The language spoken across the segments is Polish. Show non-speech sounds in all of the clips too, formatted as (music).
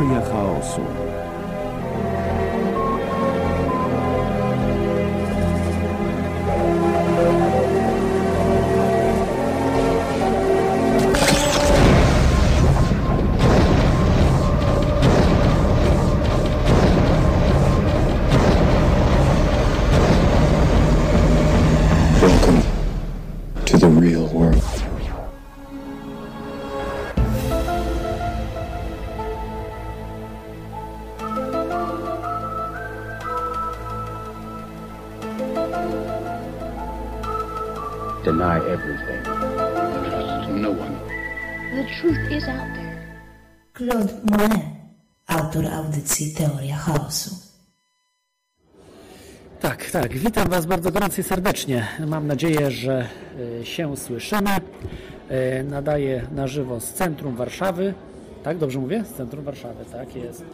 Teoria chaosu. Tak. Witam Was bardzo gorąco i serdecznie. Mam nadzieję, że y, się słyszymy. Y, Nadaję na żywo z centrum Warszawy. Tak, dobrze mówię? Z centrum Warszawy, tak jest.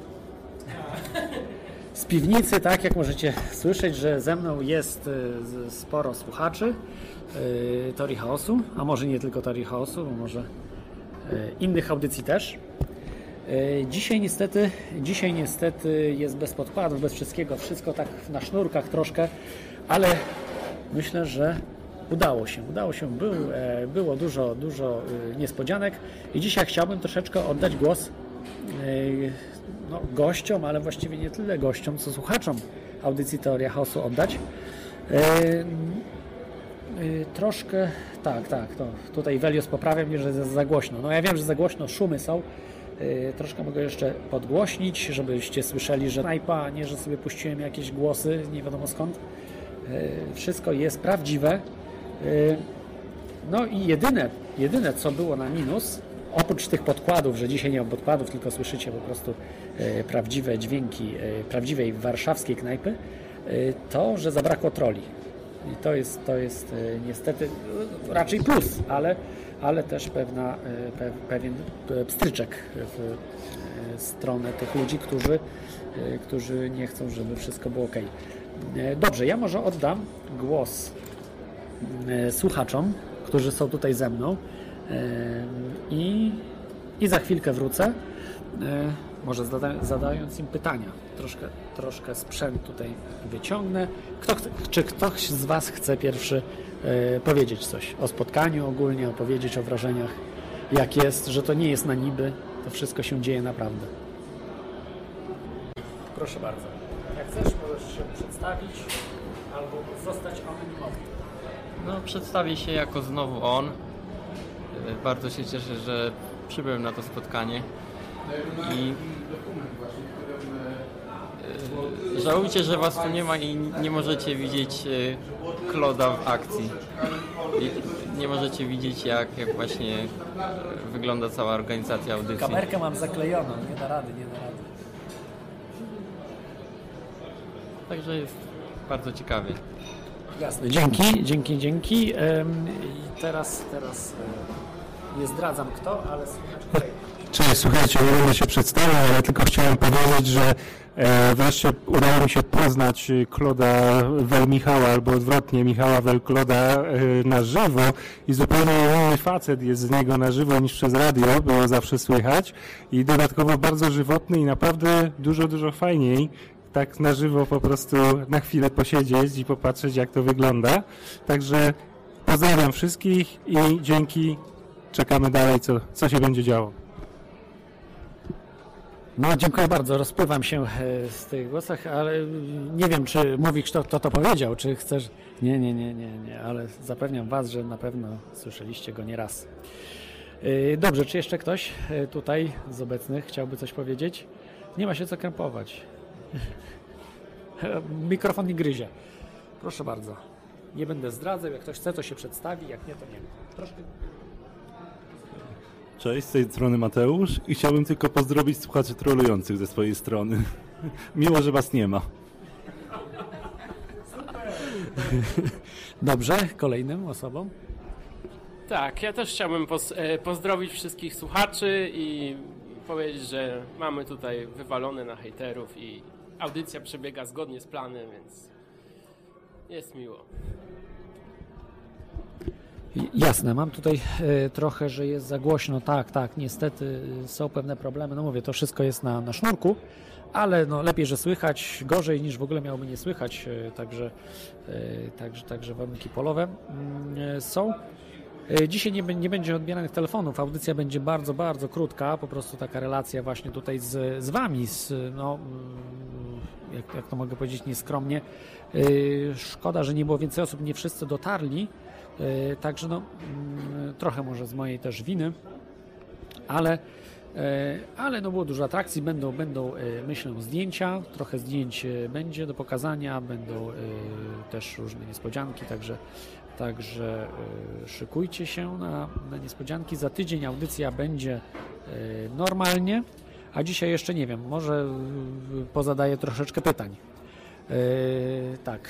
Z piwnicy, tak, jak możecie słyszeć, że ze mną jest z- sporo słuchaczy Teorii Chaosu, a może nie tylko Teorii Chaosu, bo może innych audycji też. E, Dzisiaj niestety, dzisiaj niestety jest bez podkładów, bez wszystkiego, wszystko tak na sznurkach troszkę, ale myślę, że udało się, udało się, Był, e, było dużo, dużo e, niespodzianek i dzisiaj chciałbym troszeczkę oddać głos no, gościom, ale właściwie nie tyle gościom, co słuchaczom audycji Teoria Chaosu oddać. Troszkę, tak, tak, to tutaj Welios poprawia mnie, że za, za głośno. No ja wiem, że za głośno, szumy są. Y, Troszkę mogę jeszcze podgłośnić, żebyście słyszeli, że snajpa, a nie, że sobie puściłem jakieś głosy, nie wiadomo skąd. Y, Wszystko jest prawdziwe. Y, No i jedyne, jedyne co było na minus, oprócz tych podkładów, że dzisiaj nie mam podkładów, tylko słyszycie po prostu prawdziwe dźwięki prawdziwej warszawskiej knajpy, to, że zabrakło troli. I to jest, to jest niestety raczej plus, ale, ale też pewna, e, pe, pewien e, pstryczek w e, stronę tych ludzi, którzy, którzy nie chcą, żeby wszystko było ok. Dobrze, ja może oddam głos słuchaczom, którzy są tutaj ze mną i, i za chwilkę wrócę. Może zada, zadając im pytania. Troszkę, troszkę sprzęt tutaj wyciągnę. Kto czy ktoś z Was chce pierwszy powiedzieć coś o spotkaniu ogólnie, opowiedzieć o wrażeniach, jak jest, że to nie jest na niby, to wszystko się dzieje naprawdę. Proszę bardzo. Jak chcesz, możesz się przedstawić albo zostać anonimowy. No, przedstawię się jako znowu on. Y, Bardzo się cieszę, że przybyłem na to spotkanie. I żałujcie, że was tu nie ma i nie możecie widzieć y, Kloda w akcji. I nie możecie widzieć, jak, jak właśnie y, wygląda cała organizacja audycji. Kamerkę mam zaklejoną, nie da rady, nie da rady. Także jest bardzo ciekawie. Jasne, dzięki, dzięki, dzięki. I teraz, teraz e, nie zdradzam kto, ale kolejny. Cześć, słuchajcie, nie będę się przedstawiał, ale tylko chciałem powiedzieć, że e, wreszcie udało mi się poznać e, Kloda Wel-Michała, albo odwrotnie Michała Wel-Kloda e, na żywo i zupełnie inny facet jest z niego na żywo niż przez radio, było zawsze słychać i dodatkowo bardzo żywotny i naprawdę dużo, dużo fajniej tak na żywo po prostu na chwilę posiedzieć i popatrzeć jak to wygląda. Także pozdrawiam wszystkich i dzięki. Czekamy dalej, co, co się będzie działo. No, dziękuję bardzo. Rozpływam się e, z tych głosach, ale nie wiem, czy mówisz, kto, kto to powiedział, czy chcesz... Nie, nie, nie, nie, nie, ale zapewniam Was, że na pewno słyszeliście go nieraz. E, Dobrze, czy jeszcze ktoś e, tutaj z obecnych chciałby coś powiedzieć? Nie ma się co krępować. (laughs) Mikrofon nie gryzie. Proszę bardzo. Nie będę zdradzał. Jak ktoś chce, to się przedstawi. Jak nie, to nie. Cześć, z tej strony Mateusz i chciałbym tylko pozdrowić słuchaczy trolujących ze swojej strony. Miło, że was nie ma. Dobrze, kolejnym osobom. Tak, ja też chciałbym poz, e, pozdrowić wszystkich słuchaczy i powiedzieć, że mamy tutaj wywalone na hejterów i audycja przebiega zgodnie z planem, więc jest miło. Jasne, mam tutaj e, trochę, że jest za głośno. Tak, tak, niestety e, są pewne problemy. No mówię, to wszystko jest na, na sznurku, ale no, lepiej, że słychać, gorzej niż w ogóle miałoby nie słychać. e, Także, także, także warunki polowe mm, są. Dzisiaj nie, nie będzie odbieranych telefonów. Audycja będzie bardzo, bardzo krótka. Po prostu taka relacja właśnie tutaj z, z Wami, z, no, mm, jak, jak to mogę powiedzieć nieskromnie. Szkoda, że nie było więcej osób, nie wszyscy dotarli. E, Także no, mm, trochę może z mojej też winy, ale, e, ale no było dużo atrakcji, będą, będą e, myślę zdjęcia, trochę zdjęć będzie do pokazania, będą też różne niespodzianki, także, także szykujcie się na, na niespodzianki. Za tydzień audycja będzie normalnie, a dzisiaj jeszcze nie wiem, może pozadaję troszeczkę pytań. Tak.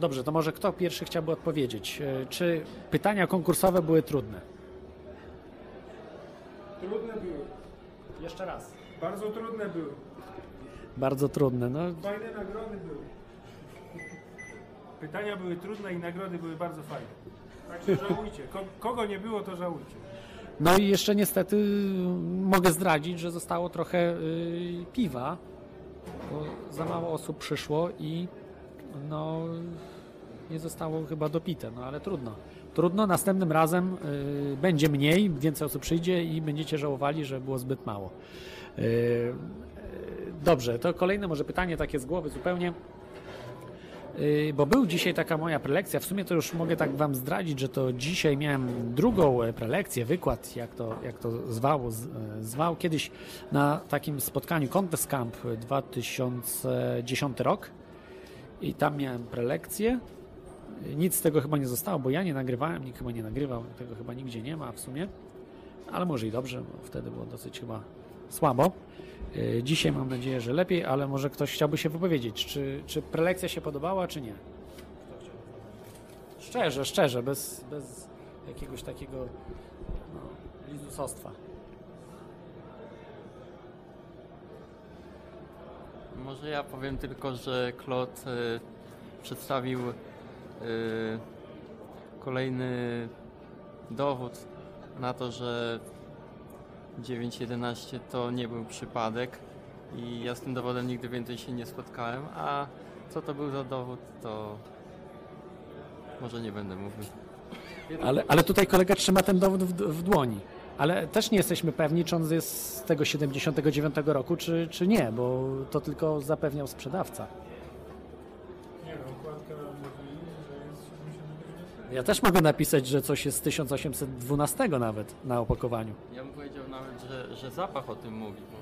Dobrze, to może kto pierwszy chciałby odpowiedzieć? E, Czy pytania konkursowe były trudne? Trudne były. Jeszcze raz. Bardzo trudne były. Bardzo trudne. No, Fajne nagrody były. Pytania były trudne i nagrody były bardzo fajne. Także żałujcie. Ko- kogo nie było, to żałujcie. no i jeszcze niestety mogę zdradzić, że zostało trochę y, piwa, bo za mało osób przyszło i no nie zostało chyba dopite, no ale trudno. Trudno, następnym razem y, będzie mniej, więcej osób przyjdzie i będziecie żałowali, że było zbyt mało. Y, y, dobrze, to kolejne może pytanie takie z głowy zupełnie. Y, Bo był dzisiaj taka moja prelekcja, w sumie to już mogę tak wam zdradzić, że to dzisiaj miałem drugą e, prelekcję, wykład, jak to, jak to zwało, z- e, zwał kiedyś na takim spotkaniu Contest Camp 2010 rok i tam miałem prelekcję. Nic z tego chyba nie zostało, bo ja nie nagrywałem, nikt chyba nie nagrywał, tego chyba nigdzie nie ma w sumie, ale może i dobrze, bo wtedy było dosyć chyba słabo. Y, Dzisiaj mam nadzieję, że lepiej, ale może ktoś chciałby się wypowiedzieć. Czy, czy prelekcja się podobała, czy nie? Szczerze, szczerze, bez, bez jakiegoś takiego no, lizusostwa. Może ja powiem tylko, że Claude y, przedstawił y, kolejny dowód na to, że 9.11 to nie był przypadek i ja z tym dowodem nigdy więcej się nie spotkałem, a co to był za dowód, to może nie będę mówił. Ale, ale tutaj kolega trzyma ten dowód w, w dłoni. Ale też nie jesteśmy pewni, czy on jest z tego 79 roku, czy, czy nie, bo to tylko zapewniał sprzedawca. Nie okładka mówi, że jest 79. Ja też mogę napisać, że coś jest z 1812 nawet na opakowaniu. Ja bym powiedział nawet, że, że zapach o tym mówi. Bo...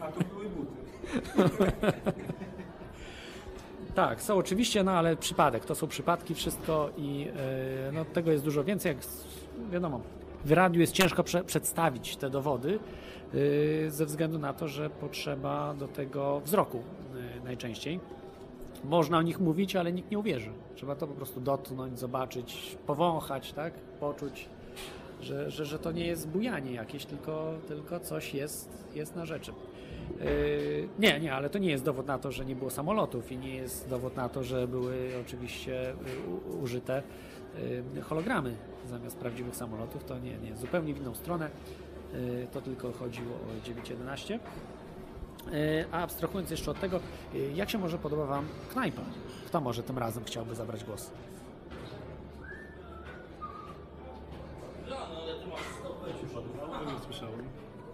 (laughs) A tu były buty. (laughs) Tak, są oczywiście, no ale przypadek, to są przypadki wszystko i e, no, tego jest dużo więcej, jak wiadomo. W radiu jest ciężko prze, przedstawić te dowody e, ze względu na to, że potrzeba do tego wzroku e, najczęściej. Można o nich mówić, ale nikt nie uwierzy. Trzeba to po prostu dotknąć, zobaczyć, powąchać, tak? poczuć, że, że, że to nie jest bujanie jakieś, tylko, tylko coś jest, jest na rzeczy. Yy, nie, nie, ale to nie jest dowód na to, że nie było samolotów i nie jest dowód na to, że były oczywiście y, użyte y, hologramy zamiast prawdziwych samolotów. To nie, nie, zupełnie w inną stronę. Yy, to tylko chodziło o 911. Yy, A abstrahując jeszcze od tego, yy, jak się może podoba Wam knajpa? Kto może tym razem chciałby zabrać głos?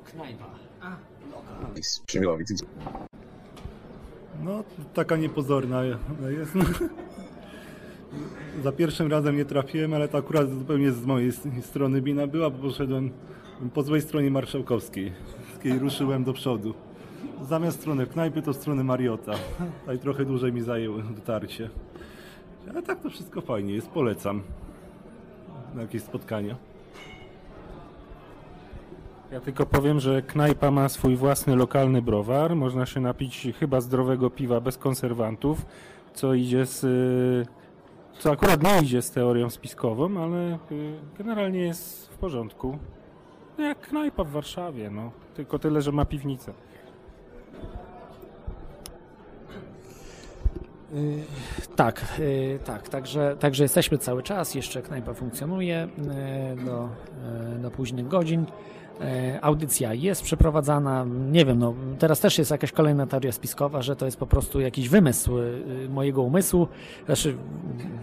Knajpa. No, taka niepozorna jest. (laughs) Za pierwszym razem nie trafiłem, ale to akurat zupełnie z mojej strony wina była, bo poszedłem po złej stronie marszałkowskiej ruszyłem do przodu. Zamiast strony knajpy to strony Mariota. (laughs) Tutaj trochę dłużej mi zajęło dotarcie. Ale tak to wszystko fajnie jest, polecam. Na jakieś spotkania. Ja tylko powiem, że knajpa ma swój własny lokalny browar. Można się napić chyba zdrowego piwa bez konserwantów, co idzie z. y, co akurat nie idzie z teorią spiskową, ale y, generalnie jest w porządku. No Jak knajpa w Warszawie, no. Tylko tyle, że ma piwnicę. Tak, y, tak, także, także jesteśmy cały czas, jeszcze knajpa funkcjonuje y, do, y, do późnych godzin. Y, Audycja jest przeprowadzana, nie wiem, no teraz też jest jakaś kolejna teoria spiskowa, że to jest po prostu jakiś wymysł y, mojego umysłu, znaczy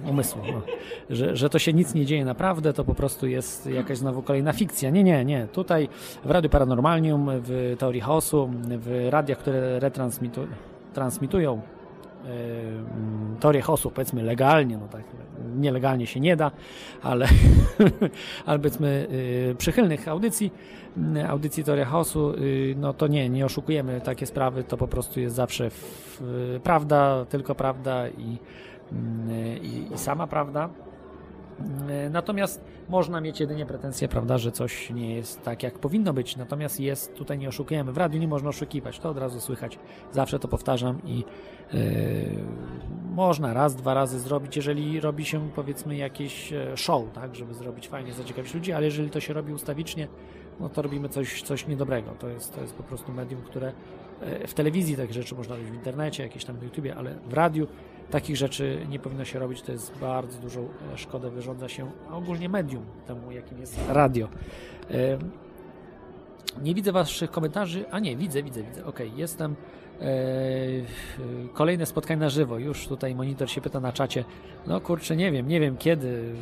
umysłu, no, że, że to się nic nie dzieje naprawdę, to po prostu jest jakaś znowu kolejna fikcja. Nie, nie, nie. Tutaj w Radiu Paranormalium, w Teorii Chaosu, w radiach, które retransmitują transmitują teorię chaosu, powiedzmy legalnie, no tak, nielegalnie się nie da, ale, (laughs) ale powiedzmy y, przychylnych audycji, y, audycji teoria y, no to nie, nie oszukujemy takie sprawy, to po prostu jest zawsze prawda, tylko prawda i, i, i sama prawda. Y, Natomiast można mieć jedynie pretensje, prawda, że coś nie jest tak, jak powinno być. Natomiast jest, tutaj nie oszukujemy. W radiu nie można oszukiwać, to od razu słychać. Zawsze to powtarzam i yy, można raz, dwa razy zrobić, jeżeli robi się powiedzmy jakieś e, show, tak, żeby zrobić fajnie, zaciekawić ludzi, ale jeżeli to się robi ustawicznie, no to robimy coś, coś niedobrego. To jest, to jest po prostu medium, które e, w telewizji takie rzeczy można robić w internecie, jakieś tam na YouTubie, ale w radiu takich rzeczy nie powinno się robić. To jest bardzo dużą e, szkodę wyrządza się ogólnie medium temu, jakim jest radio. E, Nie widzę waszych komentarzy. A nie, widzę, widzę, widzę. Okej, jestem. E, kolejne spotkanie na żywo. Już tutaj monitor się pyta na czacie. No kurczę, nie wiem, nie wiem kiedy.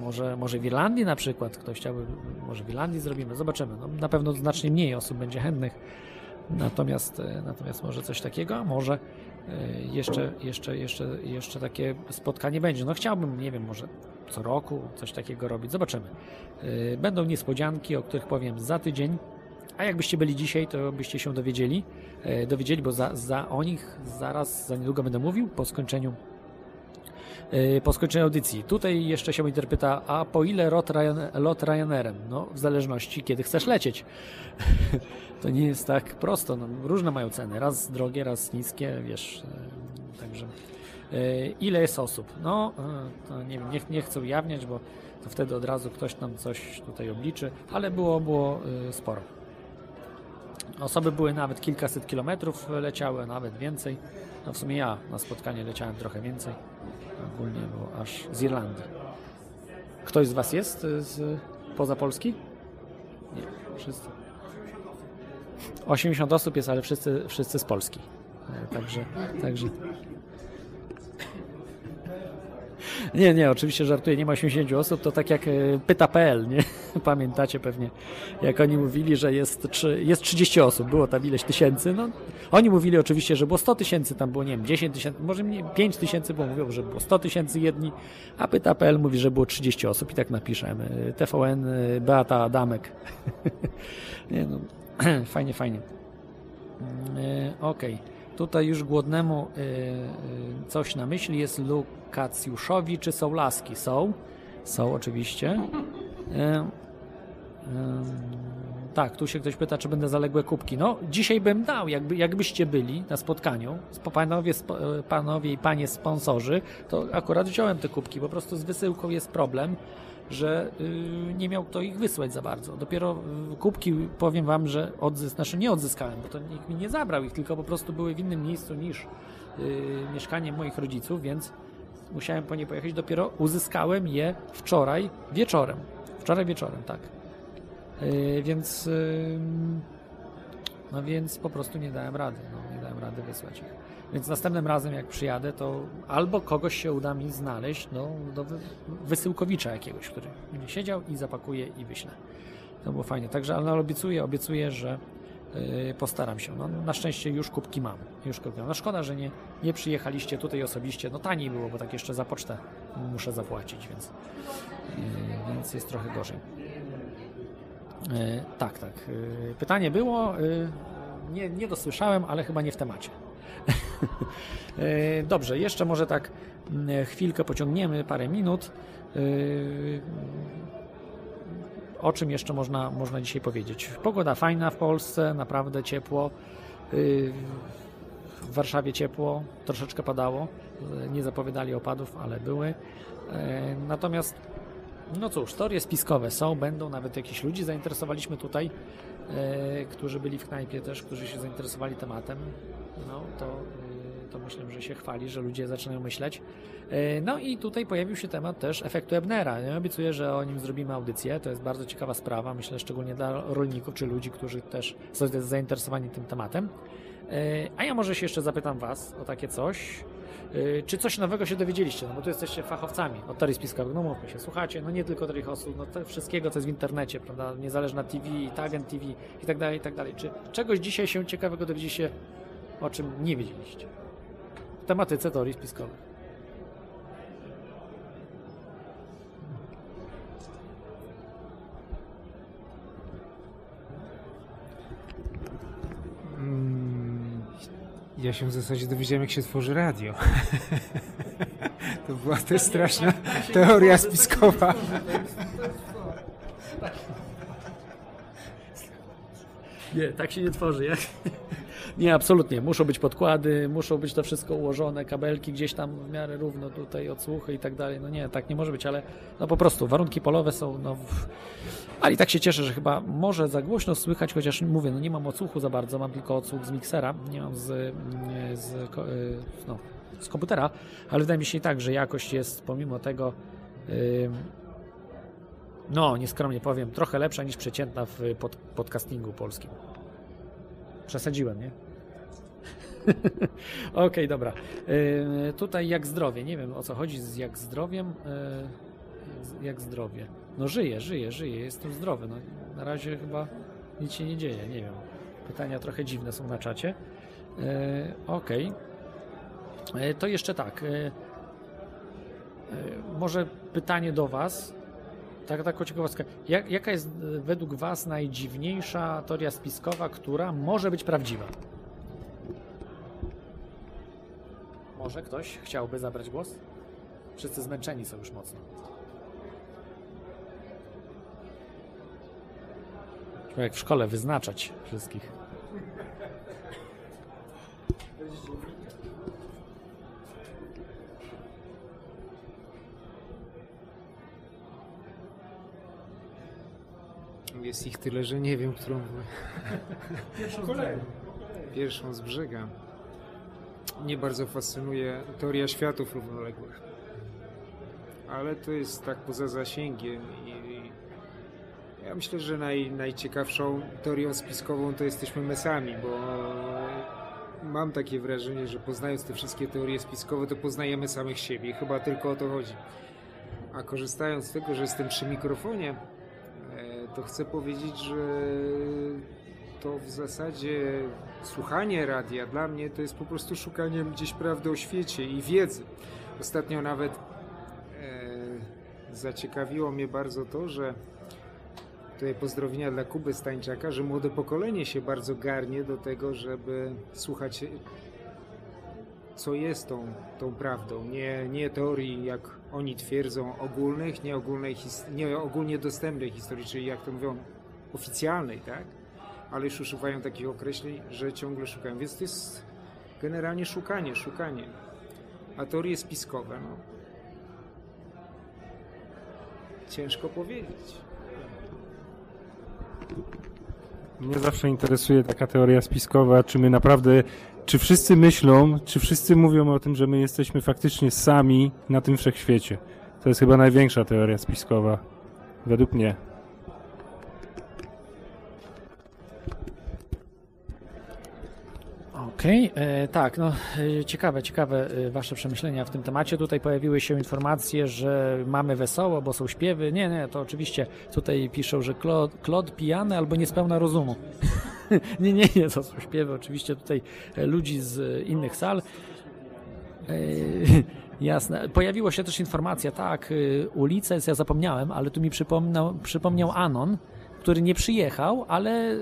Może, może w Irlandii na przykład. Ktoś chciałby, może w Irlandii zrobimy. Zobaczymy. No, na pewno znacznie mniej osób będzie chętnych. Natomiast, natomiast może coś takiego, a może jeszcze, jeszcze, jeszcze, jeszcze takie spotkanie będzie. No chciałbym, nie wiem, może co roku coś takiego robić. Zobaczymy. E, Będą niespodzianki, o których powiem za tydzień. A jakbyście byli dzisiaj, to byście się dowiedzieli, e, dowiedzieli, bo za, za o nich zaraz, za niedługo będę mówił po skończeniu e, po skończeniu audycji. Tutaj jeszcze się monitor pyta, a po ile lot, Ryan, lot Ryanerem? No, w zależności kiedy chcesz lecieć. (laughs) to nie jest tak prosto. No, różne mają ceny. Raz drogie, raz niskie, wiesz. e, Także e, ile jest osób? No, nie wiem, nie, nie chcę ujawniać, bo to wtedy od razu ktoś nam coś tutaj obliczy, ale było, było sporo. Osoby były nawet kilkaset kilometrów leciały, nawet więcej. No w sumie ja na spotkanie leciałem trochę więcej. Ogólnie było aż z Irlandii. Ktoś z Was jest y, z, poza Polski? Nie, wszyscy. 80 osób jest, ale wszyscy, wszyscy z Polski. E, Także, także. Nie, nie, oczywiście żartuję, nie ma 80 osób, to tak jak e, pyta.pl, nie? (laughs) Pamiętacie pewnie, jak oni mówili, że jest, jest 30 osób, było tam ileś tysięcy, no. Oni mówili oczywiście, że było 100 tysięcy, tam było, nie wiem, 10 tysięcy, może nie, 5 tysięcy, bo mówią, że było 100 tysięcy jedni, a pyta.pl mówi, że było 30 osób i tak napiszemy. TVN, e, Beata Adamek. (laughs) nie no, (clears throat) fajnie, fajnie. E, Okej. Tutaj już głodnemu coś na myśli jest Lukacjuszowi, czy są laski? Są. Są oczywiście. (laughs) Y, tak, tu się ktoś pyta, czy będę zaległe kubki. No, dzisiaj bym dał, jakby, jakbyście byli na spotkaniu, spo- panowie, spo- panowie i panie sponsorzy, to akurat wziąłem te kubki. Po prostu z wysyłką jest problem, że y, nie miał kto ich wysłać za bardzo. Dopiero y, kubki, powiem wam, że odzys- znaczy nie odzyskałem, bo to nikt mi nie zabrał ich, tylko po prostu były w innym miejscu niż y, mieszkanie moich rodziców, więc musiałem po nie pojechać. Dopiero uzyskałem je wczoraj wieczorem. Wczoraj wieczorem, tak. Y, więc y, no więc po prostu nie dałem rady, no, nie dałem rady wysłać ich. Więc następnym razem jak przyjadę, to albo kogoś się uda mi znaleźć, no, do wy, wysyłkowicza jakiegoś, który będzie siedział i zapakuje i wyśle. To było fajnie. Także ale obiecuję, obiecuję, że postaram się. No, na szczęście już kubki mam. Już kubki mam. No szkoda, że nie, nie przyjechaliście tutaj osobiście. No taniej było, bo tak jeszcze za pocztę muszę zapłacić, więc, y, więc jest trochę gorzej. E, tak, tak. Pytanie było, nie, nie dosłyszałem, ale chyba nie w temacie. (laughs) Dobrze, jeszcze może tak chwilkę pociągniemy, parę minut. O czym jeszcze można, można dzisiaj powiedzieć? Pogoda fajna w Polsce, naprawdę ciepło. E, W Warszawie ciepło, troszeczkę padało. E, Nie zapowiadali opadów, ale były. E, Natomiast No cóż, teorie spiskowe są, będą, nawet jakichś ludzi zainteresowaliśmy tutaj, którzy byli w knajpie też, którzy się zainteresowali tematem. No to, to myślę, że się chwali, że ludzie zaczynają myśleć. E, no i tutaj pojawił się temat też efektu Ebnera. Ja obiecuję, że o nim zrobimy audycję. To jest bardzo ciekawa sprawa, myślę szczególnie dla rolników czy ludzi, którzy też są zainteresowani tym tematem. E, A ja może się jeszcze zapytam Was o takie coś. E, Czy coś nowego się dowiedzieliście? No bo tu jesteście fachowcami od teorii spiskowych. No mówmy się, słuchacie, no nie tylko teorii osób, no to wszystkiego, co jest w internecie, prawda? Niezależna TV, Tagent TV i tak dalej, i tak dalej. Czy czegoś dzisiaj się ciekawego dowiedzieliście, o czym nie wiedzieliście? W tematyce teorii spiskowych. Mm, Ja się w zasadzie dowiedziałem, jak się tworzy radio. (laughs) To była też straszna teoria spiskowa. Nie, tak się nie tworzy. Jak... Nie, absolutnie. Muszą być podkłady, muszą być to wszystko ułożone, kabelki gdzieś tam w miarę równo tutaj, odsłuchy i tak dalej. No nie, tak nie może być, ale no po prostu warunki polowe są, no... Ale i tak się cieszę, że chyba może za głośno słychać, chociaż mówię, no nie mam odsłuchu za bardzo, mam tylko odsłuch z miksera, nie mam z, z, y, no, z komputera, ale wydaje mi się i tak, że jakość jest pomimo tego ym, no, nieskromnie powiem, trochę lepsza niż przeciętna w pod, podcastingu polskim. Przesadziłem, nie? (laughs) Okej, dobra. Yy, tutaj jak zdrowie. Nie wiem o co chodzi z jak zdrowiem. Yy, jak zdrowie. No żyję, żyję, żyję. Jestem zdrowy. No, na razie chyba nic się nie dzieje. Nie wiem. Pytania trochę dziwne są na czacie. Yy, Okej. Yy, To jeszcze tak. Może pytanie do Was. Tak, taką ciekawostkę. Jak, jaka jest według Was najdziwniejsza teoria spiskowa, która może być prawdziwa? Może ktoś chciałby zabrać głos? Wszyscy zmęczeni są już mocno. Trzeba jak w szkole wyznaczać wszystkich. Jest ich tyle, że nie wiem, którą. Pierwszą z brzega. Mnie bardzo fascynuje teoria światów równoległych. Ale to jest tak poza zasięgiem i ja myślę, że naj, najciekawszą teorią spiskową to jesteśmy mesami, bo mam takie wrażenie, że poznając te wszystkie teorie spiskowe, to poznajemy samych siebie. Chyba tylko o to chodzi. A korzystając z tego, że jestem przy mikrofonie, e, to chcę powiedzieć, że to w zasadzie słuchanie radia dla mnie to jest po prostu szukaniem gdzieś prawdy o świecie i wiedzy. Ostatnio nawet e, zaciekawiło mnie bardzo to, że tutaj pozdrowienia dla Kuby Stańczaka, że młode pokolenie się bardzo garnie do tego, żeby słuchać co jest tą, tą prawdą. Nie, nie teorii, jak oni twierdzą, ogólnych, nie, ogólnej, nie ogólnie dostępnej historii, czyli jak to mówią, oficjalnej, tak? Ale już używają takich określeń, że ciągle szukają. Więc to jest generalnie szukanie, szukanie. A teorie spiskowe, no. Ciężko powiedzieć. Mnie zawsze interesuje taka teoria spiskowa, czy my naprawdę, czy wszyscy myślą, czy wszyscy mówią o tym, że my jesteśmy faktycznie sami na tym wszechświecie. To jest chyba największa teoria spiskowa, według mnie. Okej, e, tak, no e, ciekawe, ciekawe e, wasze przemyślenia w tym temacie. Tutaj pojawiły się informacje, że mamy wesoło, bo są śpiewy. Nie, nie, to oczywiście tutaj piszą, że Claude, Claude pijany albo niespełna rozumu. (laughs) nie, nie, nie, to są śpiewy oczywiście tutaj ludzi z innych sal. (laughs) Jasne. Pojawiła się też informacja, tak, ulica, ja zapomniałem, ale tu mi przypomniał, przypomniał Anon, który nie przyjechał, ale,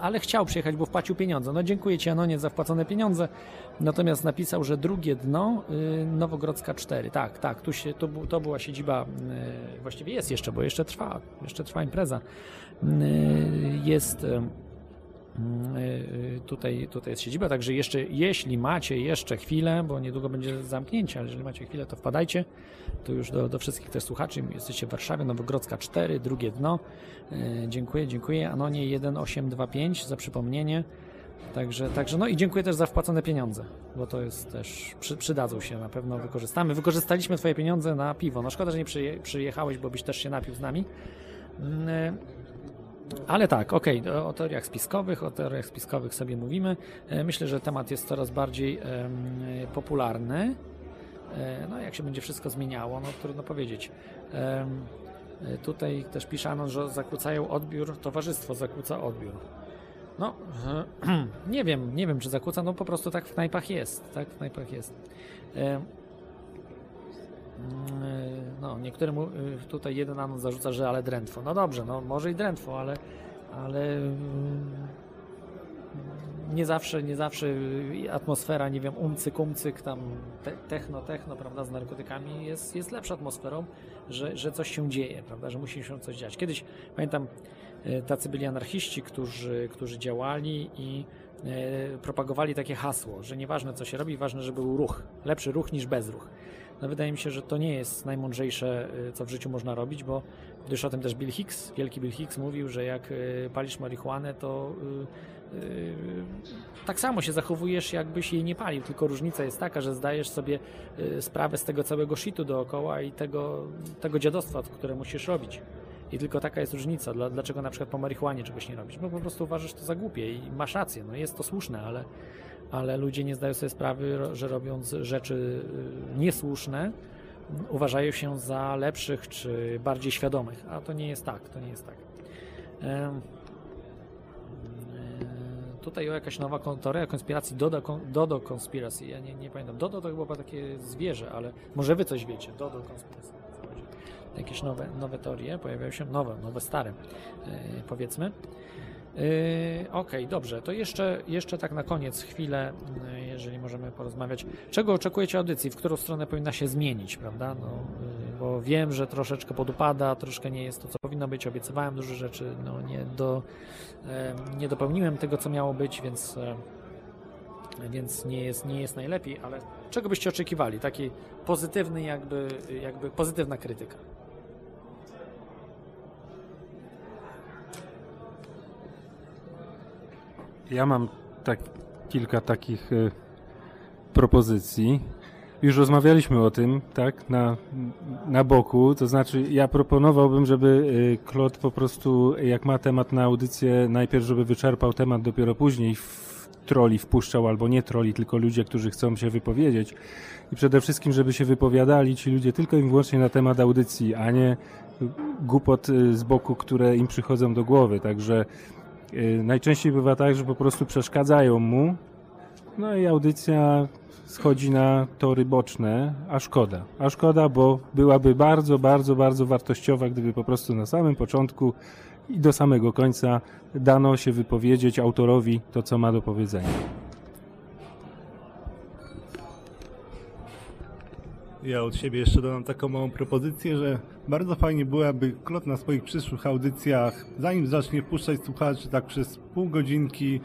ale chciał przyjechać, bo wpłacił pieniądze. No dziękuję Ci Anonie za wpłacone pieniądze. Natomiast napisał, że drugie dno y, Nowogrodzka 4. Tak, tak, tu się, to, to była siedziba, y, właściwie jest jeszcze, bo jeszcze trwa, jeszcze trwa impreza. Y, Jest Tutaj, tutaj jest siedziba, także jeszcze, jeśli macie jeszcze chwilę, bo niedługo będzie zamknięcie, ale jeżeli macie chwilę, to wpadajcie. To już do, do wszystkich też słuchaczy. Jesteście w Warszawie, Nowogrodzka 4, drugie dno. Y, Dziękuję, dziękuję. Anonie 1825 za przypomnienie. Także, także, no i dziękuję też za wpłacone pieniądze, bo to jest też, przy, przydadzą się, na pewno wykorzystamy. Wykorzystaliśmy Twoje pieniądze na piwo. No szkoda, że nie przyje, przyjechałeś, bo byś też się napił z nami. Ale tak, okej, o- o teoriach spiskowych, o teoriach spiskowych sobie mówimy. E, Myślę, że temat jest coraz bardziej popularny. E, No, jak się będzie wszystko zmieniało, no trudno powiedzieć. E, Tutaj też pisze Anon, że zakłócają odbiór, towarzystwo zakłóca odbiór. No, (clears throat) nie wiem, nie wiem, czy zakłóca, no po prostu tak w knajpach jest, tak w knajpach jest. No, niektórym tutaj jeden anon zarzuca, że ale drętwo. No dobrze, no może i drętwo, ale, ale mm, nie zawsze, nie zawsze atmosfera, nie wiem, umcyk, umcyk, tam te, techno, techno, prawda, z narkotykami jest, jest lepsza atmosferą, że, że coś się dzieje, prawda, że musi się coś dziać. Kiedyś, pamiętam, y, tacy byli anarchiści, którzy, którzy działali i y, propagowali takie hasło, że nieważne co się robi, ważne, żeby był ruch. Lepszy ruch niż bezruch. No wydaje mi się, że to nie jest najmądrzejsze, y, co w życiu można robić, bo gdyż o tym też Bill Hicks, wielki Bill Hicks mówił, że jak y, palisz marihuanę, to y, tak samo się zachowujesz, jakbyś jej nie palił, tylko różnica jest taka, że zdajesz sobie sprawę z tego całego shitu dookoła i tego, tego dziadostwa, które musisz robić. I tylko taka jest różnica, dla, dlaczego na przykład po marihuanie czegoś nie robisz. Bo po prostu uważasz to za głupie i masz rację, no jest to słuszne, ale, ale ludzie nie zdają sobie sprawy, że robiąc rzeczy y, niesłuszne, uważają się za lepszych czy bardziej świadomych, a to nie jest tak, to nie jest tak. E, Tutaj jakaś nowa teoria konspiracji, Dodo, Dodo Conspiracy, ja nie, nie pamiętam. Dodo to chyba takie zwierzę, ale może wy coś wiecie. Dodo Conspiracy. Jakieś nowe, nowe teorie pojawiają się, nowe, nowe, stare, e, powiedzmy. Yy, Okej, dobrze. To jeszcze, jeszcze tak na koniec chwilę, yy, jeżeli możemy porozmawiać. Czego oczekujecie audycji? W którą stronę powinna się zmienić, prawda? No, yy, bo wiem, że troszeczkę podupada, troszkę nie jest to, co powinno być. Obiecywałem dużo rzeczy, no nie, do, nie dopełniłem tego, co miało być, więc, więc nie, jest, nie jest najlepiej, ale czego byście oczekiwali? Taki pozytywny jakby, jakby pozytywna krytyka. Ja mam tak, kilka takich e, propozycji. Już rozmawialiśmy o tym, tak, na, na boku. To znaczy, ja proponowałbym, żeby e, Klot po prostu, jak ma temat na audycję, najpierw, żeby wyczerpał temat, dopiero później w troli wpuszczał, albo nie troli, tylko ludzie, którzy chcą się wypowiedzieć. I przede wszystkim, żeby się wypowiadali ci ludzie tylko i wyłącznie na temat audycji, a nie głupot e, z boku, które im przychodzą do głowy. Także Najczęściej bywa tak, że po prostu przeszkadzają mu, no i audycja schodzi na tory boczne, a szkoda. A szkoda, bo byłaby bardzo, bardzo, bardzo wartościowa, gdyby po prostu na samym początku i do samego końca dano się wypowiedzieć autorowi to, co ma do powiedzenia. Ja od siebie jeszcze dodam taką małą propozycję, że bardzo fajnie byłaby Klot na swoich przyszłych audycjach, zanim zacznie wpuszczać słuchaczy, tak przez pół godzinki,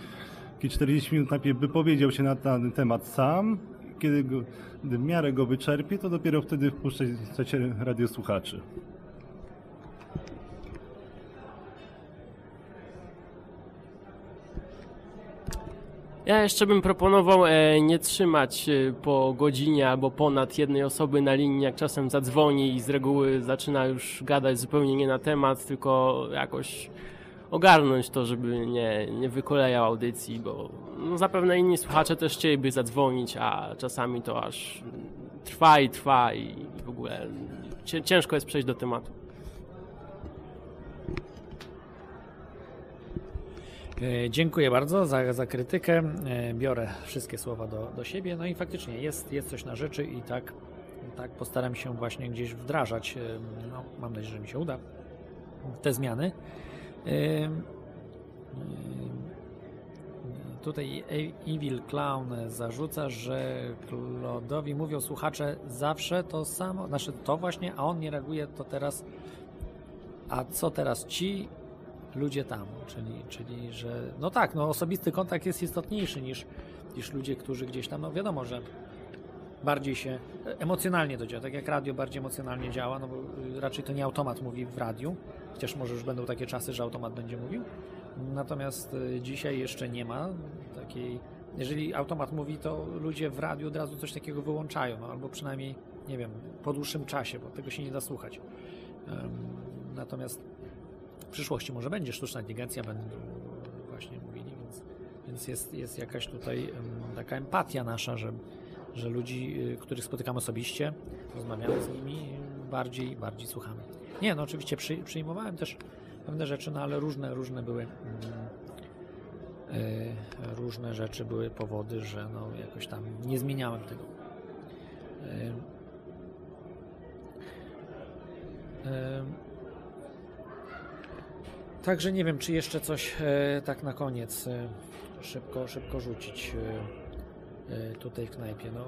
jakieś 40 minut najpierw wypowiedział się na ten temat sam, kiedy go, w miarę go wyczerpie, to dopiero wtedy wpuszczać radiosłuchaczy. Ja jeszcze bym proponował e, nie trzymać e, po godzinie albo ponad jednej osoby na linii, jak czasem zadzwoni i z reguły zaczyna już gadać zupełnie nie na temat, tylko jakoś ogarnąć to, żeby nie, nie wykolejał audycji, bo no, zapewne inni słuchacze też chcieliby zadzwonić, a czasami to aż trwa i trwa i w ogóle cię- ciężko jest przejść do tematu. Dziękuję bardzo za, za krytykę. E, Biorę wszystkie słowa do, do siebie. No i faktycznie jest, jest coś na rzeczy i tak, tak postaram się właśnie gdzieś wdrażać. e, No, mam nadzieję, że mi się uda te zmiany. E, e, Tutaj E- Evil Clown zarzuca, że Klodowi mówią słuchacze zawsze to samo, znaczy to właśnie, a on nie reaguje, to teraz a co teraz ci ludzie tam, czyli, czyli że no tak, no osobisty kontakt jest istotniejszy niż, niż ludzie, którzy gdzieś tam, no wiadomo, że bardziej się emocjonalnie to działa, tak jak radio bardziej emocjonalnie działa, no bo y, raczej to nie automat mówi w radiu, chociaż może już będą takie czasy, że automat będzie mówił. Natomiast y, dzisiaj jeszcze nie ma takiej. Jeżeli automat mówi, to ludzie w radiu od razu coś takiego wyłączają, no, albo przynajmniej, nie wiem, po dłuższym czasie, bo tego się nie da słuchać. Natomiast w przyszłości może będzie sztuczna inteligencja, będą właśnie mówili, więc, więc jest, jest jakaś tutaj taka empatia nasza, że, że ludzi, y, których spotykamy osobiście, rozmawiamy z nimi, bardziej, bardziej słuchamy. Nie, no oczywiście przy, przyjmowałem też pewne rzeczy, no ale różne, różne były mm, y, różne rzeczy były powody, że no jakoś tam nie zmieniałem tego. Y, y, Także nie wiem, czy jeszcze coś e, tak na koniec e, szybko, szybko rzucić e, tutaj w knajpie. No,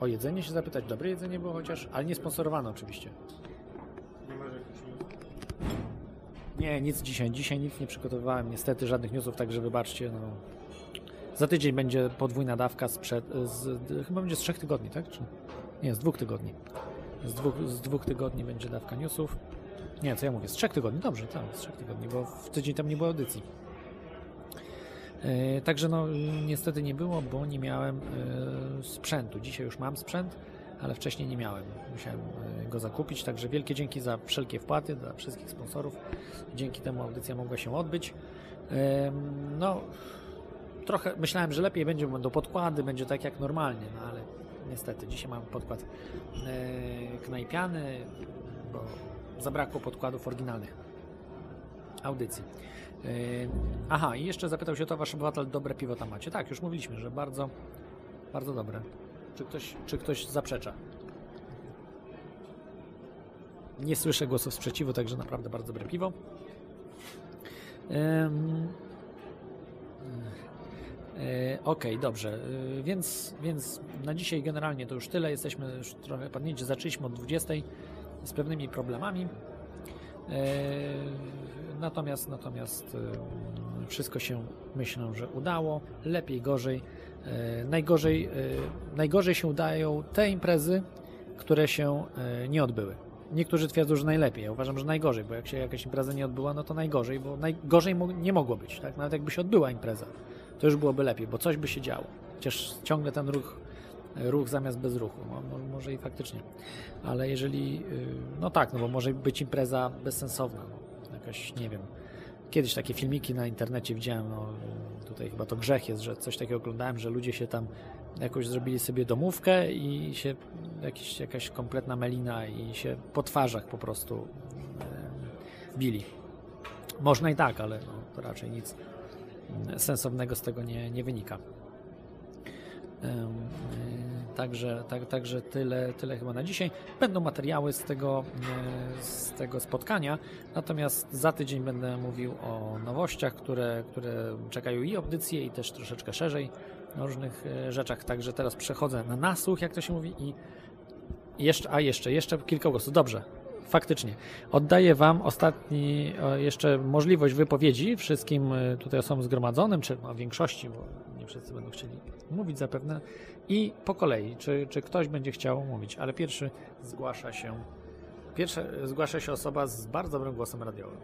o jedzenie się zapytać. Dobre jedzenie było chociaż, ale nie sponsorowane oczywiście. Nie, nic dzisiaj. Dzisiaj nic nie przygotowywałem. Niestety żadnych newsów, także wybaczcie. No. Za tydzień będzie podwójna dawka sprzed, z, chyba będzie z trzech tygodni, tak? Czy? Nie, z dwóch tygodni. Z dwóch, z dwóch tygodni będzie dawka newsów. Nie, co ja mówię? Z trzech tygodni, dobrze, tak, z trzech tygodni, bo w tydzień tam nie było audycji. E, także no, niestety nie było, bo nie miałem e, sprzętu. Dzisiaj już mam sprzęt, ale wcześniej nie miałem. Musiałem e, go zakupić, także wielkie dzięki za wszelkie wpłaty, dla wszystkich sponsorów. Dzięki temu audycja mogła się odbyć. No, trochę myślałem, że lepiej będzie, będą podkłady, będzie tak jak normalnie, no ale niestety dzisiaj mam podkład knajpiany, bo zabrakło podkładów oryginalnych audycji. Yy, aha, i jeszcze zapytał się to wasz obywatel, dobre piwo tam macie. Tak, już mówiliśmy, że bardzo, bardzo dobre. Czy ktoś, czy ktoś zaprzecza? Nie słyszę głosów sprzeciwu, także naprawdę bardzo dobre piwo. E, Okej, dobrze, E, więc, więc na dzisiaj generalnie to już tyle. Jesteśmy już trochę padnięci. Zaczęliśmy od 20 z pewnymi problemami. E, Natomiast, natomiast e, wszystko się myślę, że udało. Lepiej, gorzej. E, Najgorzej, najgorzej się udają te imprezy, które się nie odbyły. Niektórzy twierdzą, że najlepiej. Ja uważam, że najgorzej, bo jak się jakaś impreza nie odbyła, no to najgorzej, bo najgorzej nie mogło być. Tak? Nawet jakby się odbyła impreza, to już byłoby lepiej, bo coś by się działo. Chociaż ciągle ten ruch, ruch zamiast bez ruchu. No, mo- może i faktycznie. Ale jeżeli, yy, no tak, no bo może być impreza bezsensowna. No, jakaś, nie wiem. Kiedyś takie filmiki na internecie widziałem, no tutaj chyba to grzech jest, że coś takiego oglądałem, że ludzie się tam jakoś zrobili sobie domówkę i się jakiś, jakaś kompletna melina i się po twarzach po prostu e, bili. Można i tak, ale no, to raczej nic mm, sensownego z tego nie, nie wynika. Także, tak, także tyle, tyle chyba na dzisiaj. Będą materiały z tego, e, z tego spotkania, natomiast za tydzień będę mówił o nowościach, które, które czekają i audycje, i też troszeczkę szerzej o różnych e, rzeczach. Także teraz przechodzę na nasłuch, jak to się mówi, i jeszcze, a jeszcze, jeszcze kilka głosów. Dobrze, faktycznie. Oddaję Wam ostatni, o, jeszcze możliwość wypowiedzi wszystkim e, tutaj osobom zgromadzonym, czy no, większości, bo wszyscy będą chcieli mówić zapewne. I po kolei, czy, czy ktoś będzie chciał mówić, ale pierwszy zgłasza się, pierwsza zgłasza się osoba z bardzo dobrym głosem radiowym.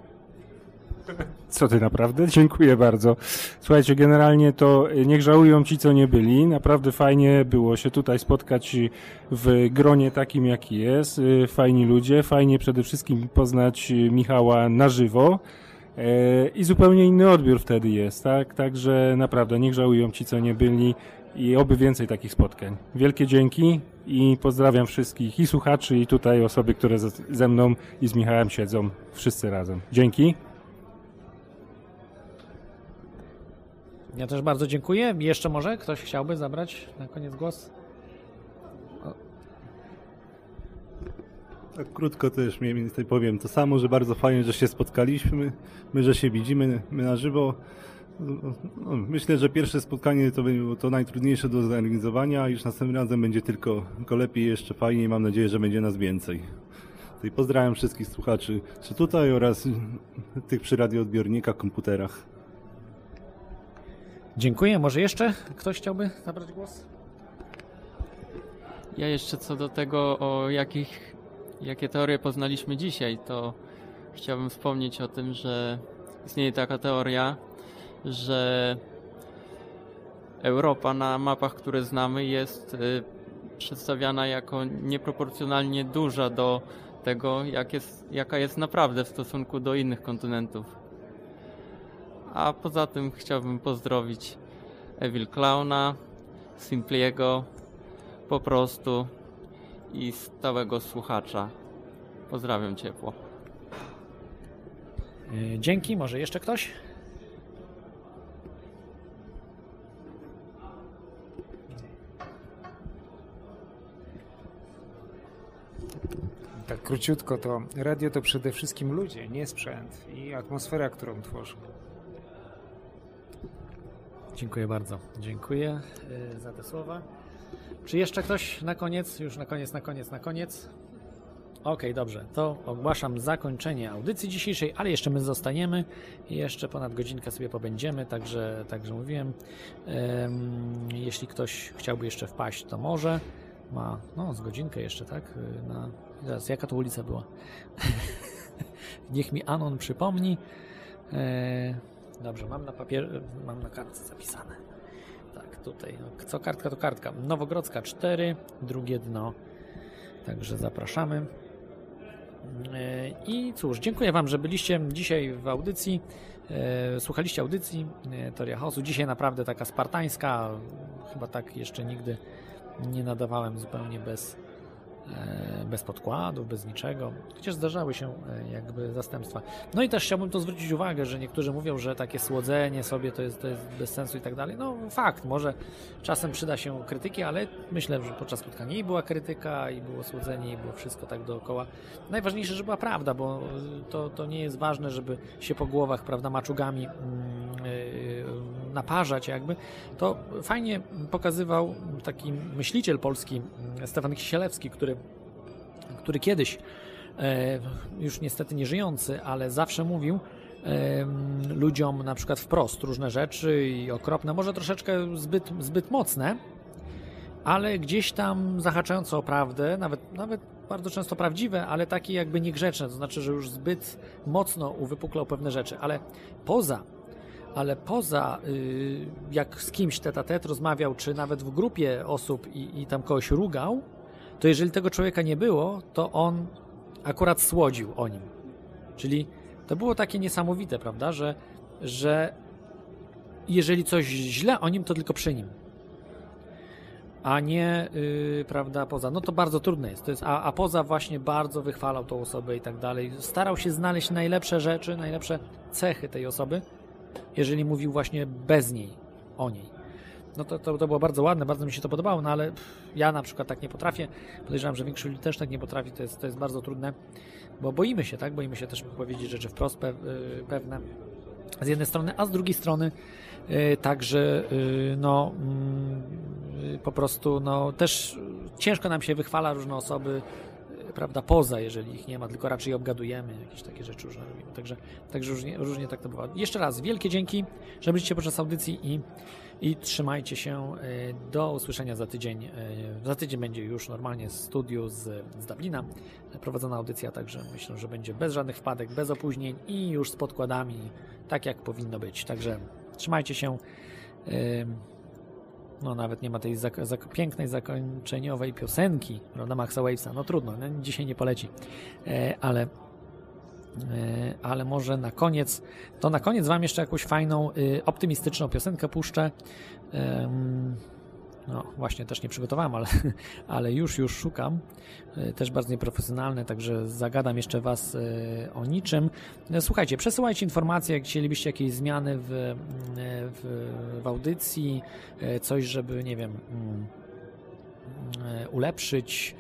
Co ty naprawdę? (laughs) Dziękuję bardzo. Słuchajcie, generalnie to y, niech żałują ci, co nie byli. Naprawdę fajnie było się tutaj spotkać w gronie takim, jaki jest. Y, Fajni ludzie, fajnie przede wszystkim poznać y, Michała na żywo. E, I zupełnie inny odbiór wtedy jest, tak? Także naprawdę niech żałują ci, co nie byli i oby więcej takich spotkań. Wielkie dzięki i pozdrawiam wszystkich i słuchaczy, i tutaj osoby, które ze- ze mną i z Michałem siedzą, wszyscy razem. Dzięki. Ja też bardzo dziękuję. Jeszcze może ktoś chciałby zabrać na koniec głos? Tak krótko też mniej więcej powiem to samo, że bardzo fajnie, że się spotkaliśmy, my, że się widzimy, my na żywo. No, myślę, że pierwsze spotkanie to było to najtrudniejsze do zorganizowania, już następnym razem będzie tylko, tylko lepiej, jeszcze fajniej. Mam nadzieję, że będzie nas więcej. Tutaj pozdrawiam wszystkich słuchaczy, czy tutaj oraz tych przy radioodbiornikach, komputerach. Dziękuję. Może jeszcze ktoś chciałby zabrać głos? Ja jeszcze co do tego, o jakich, jakie teorie poznaliśmy dzisiaj, to chciałbym wspomnieć o tym, że istnieje taka teoria, że Europa na mapach, które znamy, jest y, przedstawiana jako nieproporcjonalnie duża do tego, jak jest, jaka jest naprawdę w stosunku do innych kontynentów. A poza tym chciałbym pozdrowić Evil Clowna, Simpliego, po prostu i stałego słuchacza. Pozdrawiam ciepło. Yy, Dzięki. Może jeszcze ktoś? Tak króciutko, to radio to przede wszystkim ludzie, nie sprzęt i atmosfera, którą tworzą. Dziękuję bardzo. Dziękuję yy, za te słowa. Czy jeszcze ktoś na koniec? Już na koniec, na koniec, na koniec. Okej, dobrze. To ogłaszam zakończenie audycji dzisiejszej, ale jeszcze my zostaniemy i jeszcze ponad godzinkę sobie pobędziemy, także, także mówiłem. Em, jeśli ktoś chciałby jeszcze wpaść, to może. Ma, no, z godzinkę jeszcze, tak? Na, zaraz, jaka to ulica była? (laughs) Niech mi Anon przypomni. E, dobrze, mam na papier, mam na kartce zapisane. Tak, tutaj. Co kartka, to kartka. Nowogrodzka 4, drugie dno. Także zapraszamy. E, I cóż, dziękuję Wam, że byliście dzisiaj w audycji. E, Słuchaliście audycji e, Teoria Chaosu. Dzisiaj naprawdę taka spartańska. Chyba tak jeszcze nigdy nie nadawałem zupełnie bez, bez podkładów, bez niczego. Chociaż zdarzały się e, jakby zastępstwa. No i też chciałbym to zwrócić uwagę, że niektórzy mówią, że takie słodzenie sobie to jest, to jest bez sensu i tak dalej. No fakt, może czasem przyda się krytyki, ale myślę, że podczas spotkania i była krytyka, i było słodzenie, i było wszystko tak dookoła. Najważniejsze, że była prawda, bo to, to nie jest ważne, żeby się po głowach, prawda, maczugami mm, yy, naparzać jakby. To fajnie pokazywał taki myśliciel polski, mm, Stefan Kisielewski, który, który kiedyś e, już niestety nie żyjący, ale zawsze mówił ludziom na przykład wprost różne rzeczy i okropne, może troszeczkę zbyt, zbyt mocne, ale gdzieś tam zahaczające o prawdę, nawet, nawet bardzo często prawdziwe, ale takie jakby niegrzeczne, to znaczy, że już zbyt mocno uwypuklał pewne rzeczy, ale poza ale poza y, jak z kimś tet a tet rozmawiał, czy nawet w grupie osób i, i tam kogoś rugał, to jeżeli tego człowieka nie było, to on akurat słodził o nim. Czyli to było takie niesamowite, prawda, że, że jeżeli coś źle o nim, to tylko przy nim. A nie, yy, prawda, poza. No to bardzo trudne jest. To jest a, a poza właśnie bardzo wychwalał tą osobę i tak dalej. Starał się znaleźć najlepsze rzeczy, najlepsze cechy tej osoby, jeżeli mówił właśnie bez niej, o niej. No to, to, to było bardzo ładne, bardzo mi się to podobało, no ale ja na przykład tak nie potrafię. Podejrzewam, że większość ludzi też tak nie potrafi, to jest, to jest bardzo trudne, bo boimy się, tak? Boimy się też powiedzieć rzeczy wprost yy, pewne z jednej strony, a z drugiej strony yy, także yy, no mm, po prostu no też ciężko nam się wychwala różne osoby prawda, poza, jeżeli ich nie ma, tylko raczej obgadujemy, jakieś takie rzeczy różne robimy. Także, także różnie, różnie tak to bywa. Jeszcze raz wielkie dzięki, że byliście podczas audycji i, i trzymajcie się. yy, Do usłyszenia za tydzień. Yy, Za tydzień będzie już normalnie z studiu z, z Dublina prowadzona audycja, także myślę, że będzie bez żadnych wpadek, bez opóźnień i już z podkładami, tak jak powinno być. Także trzymajcie się. Ym, No nawet nie ma tej pięknej, zakończeniowej piosenki, prawda, Maxa Wavesa. No trudno, no, dzisiaj nie poleci, e, ale e, ale może na koniec, to na koniec wam jeszcze jakąś fajną, y, optymistyczną piosenkę puszczę. No właśnie, też nie przygotowałem, ale, (laughs) ale już, już szukam. Y, Też bardzo nieprofesjonalne, także zagadam jeszcze was y, o niczym. Słuchajcie, przesyłajcie informacje, jak chcielibyście jakieś zmiany w, w, w audycji, coś, żeby, nie wiem, mm, ulepszyć,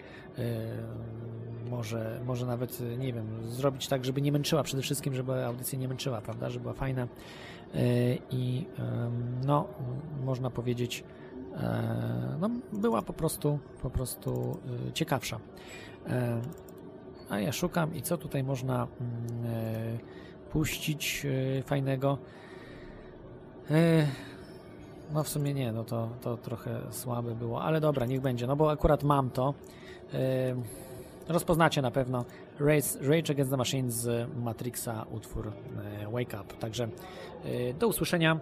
może, może nawet, y, nie wiem, zrobić tak, żeby nie męczyła, przede wszystkim, żeby audycja nie męczyła, prawda, żeby była fajna y, i no, można powiedzieć, e, no, była po prostu, po prostu y, ciekawsza. E, A ja szukam i co tutaj można mm, e, puścić fajnego. No w sumie nie, no to, to trochę słabe było, ale dobra, niech będzie, no bo akurat mam to. Rozpoznacie na pewno Rage, Rage Against the Machine z Matrixa, utwór e, Wake Up. Także e, do usłyszenia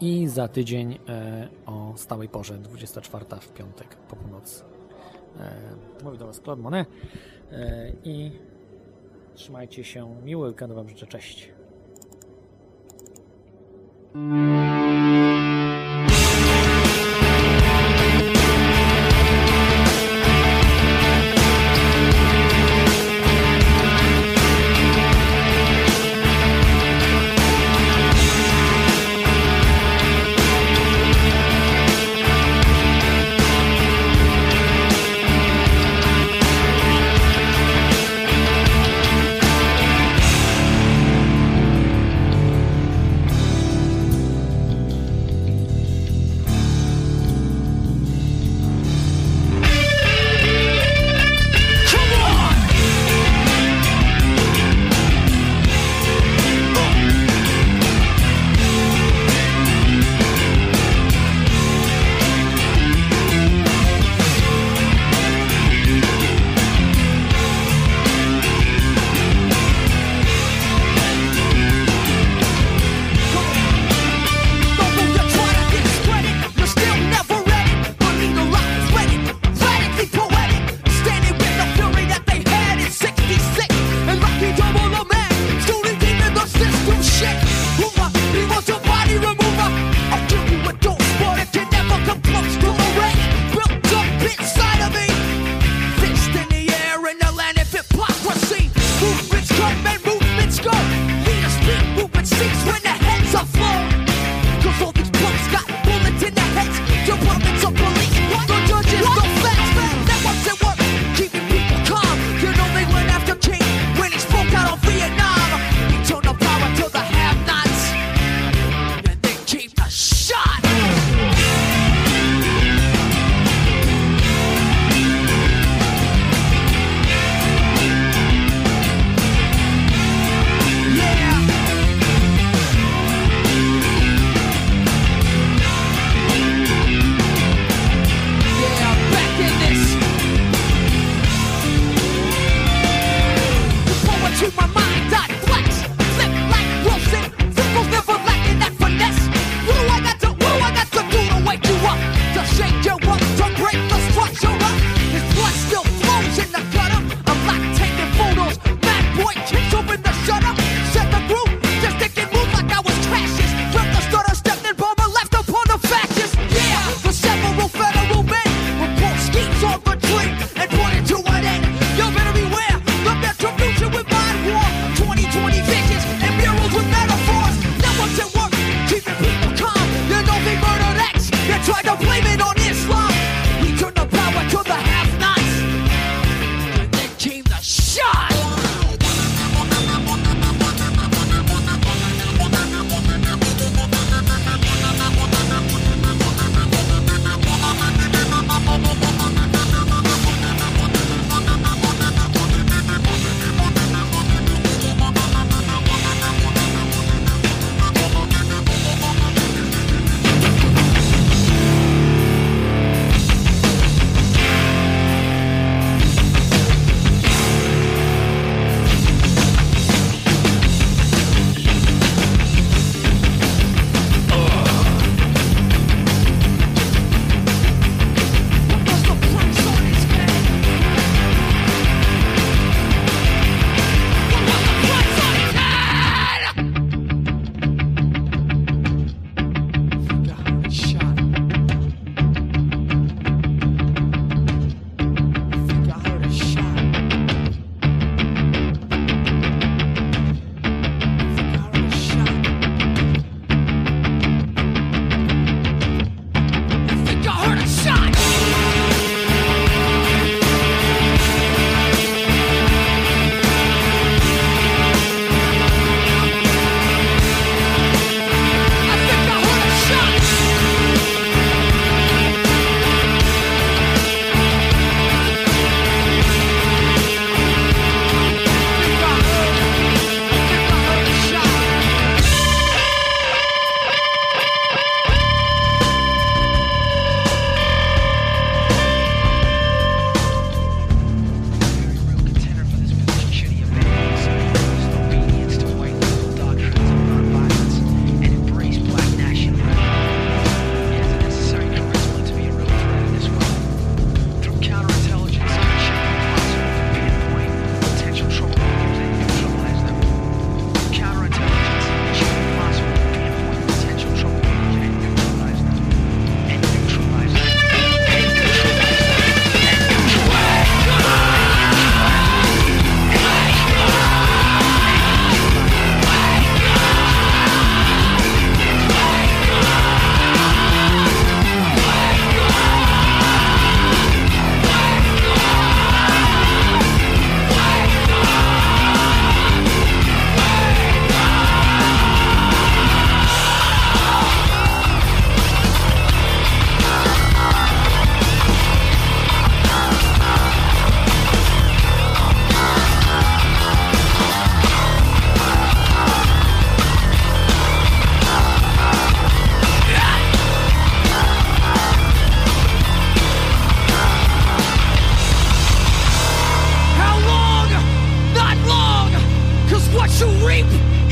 i za tydzień e, o stałej porze, 24 w piątek po północy. Mówi do Was Claude Monet i trzymajcie się. Miły weekend Wam życzę. Cześć. Both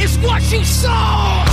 is what you sow.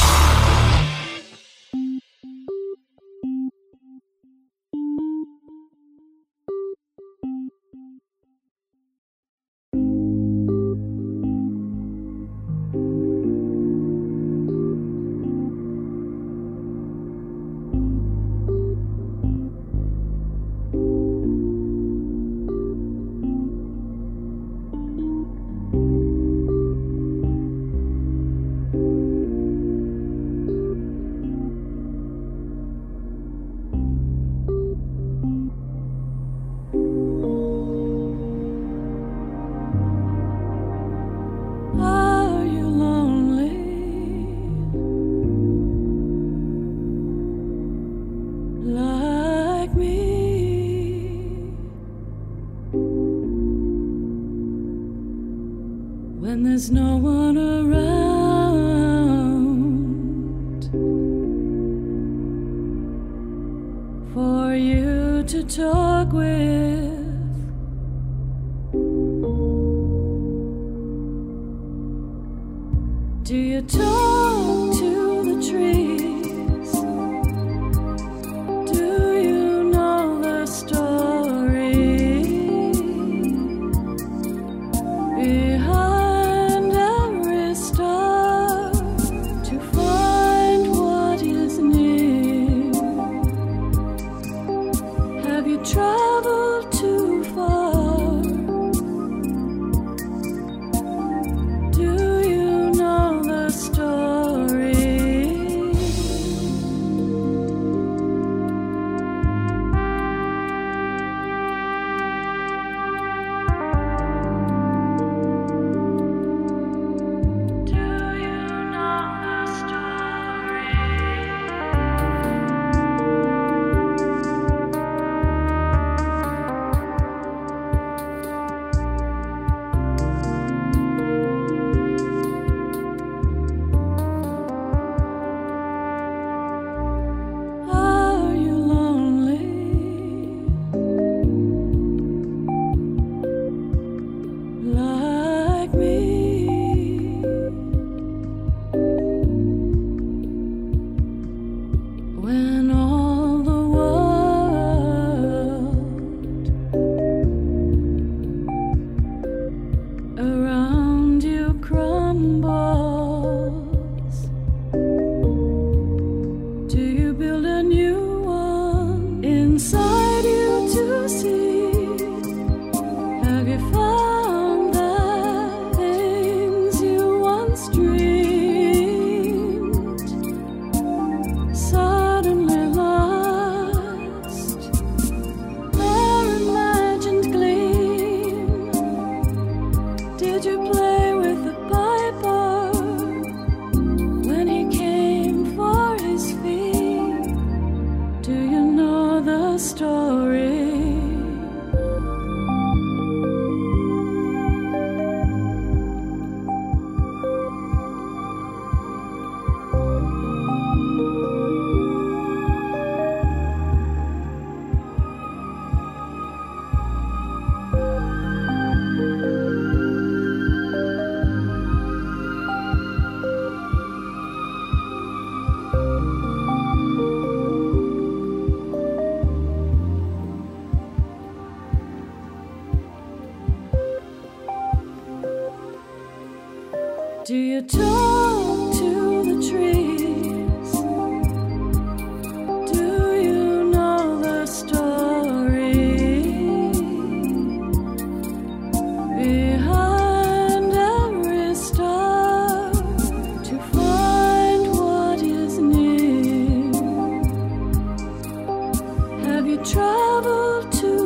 you travel to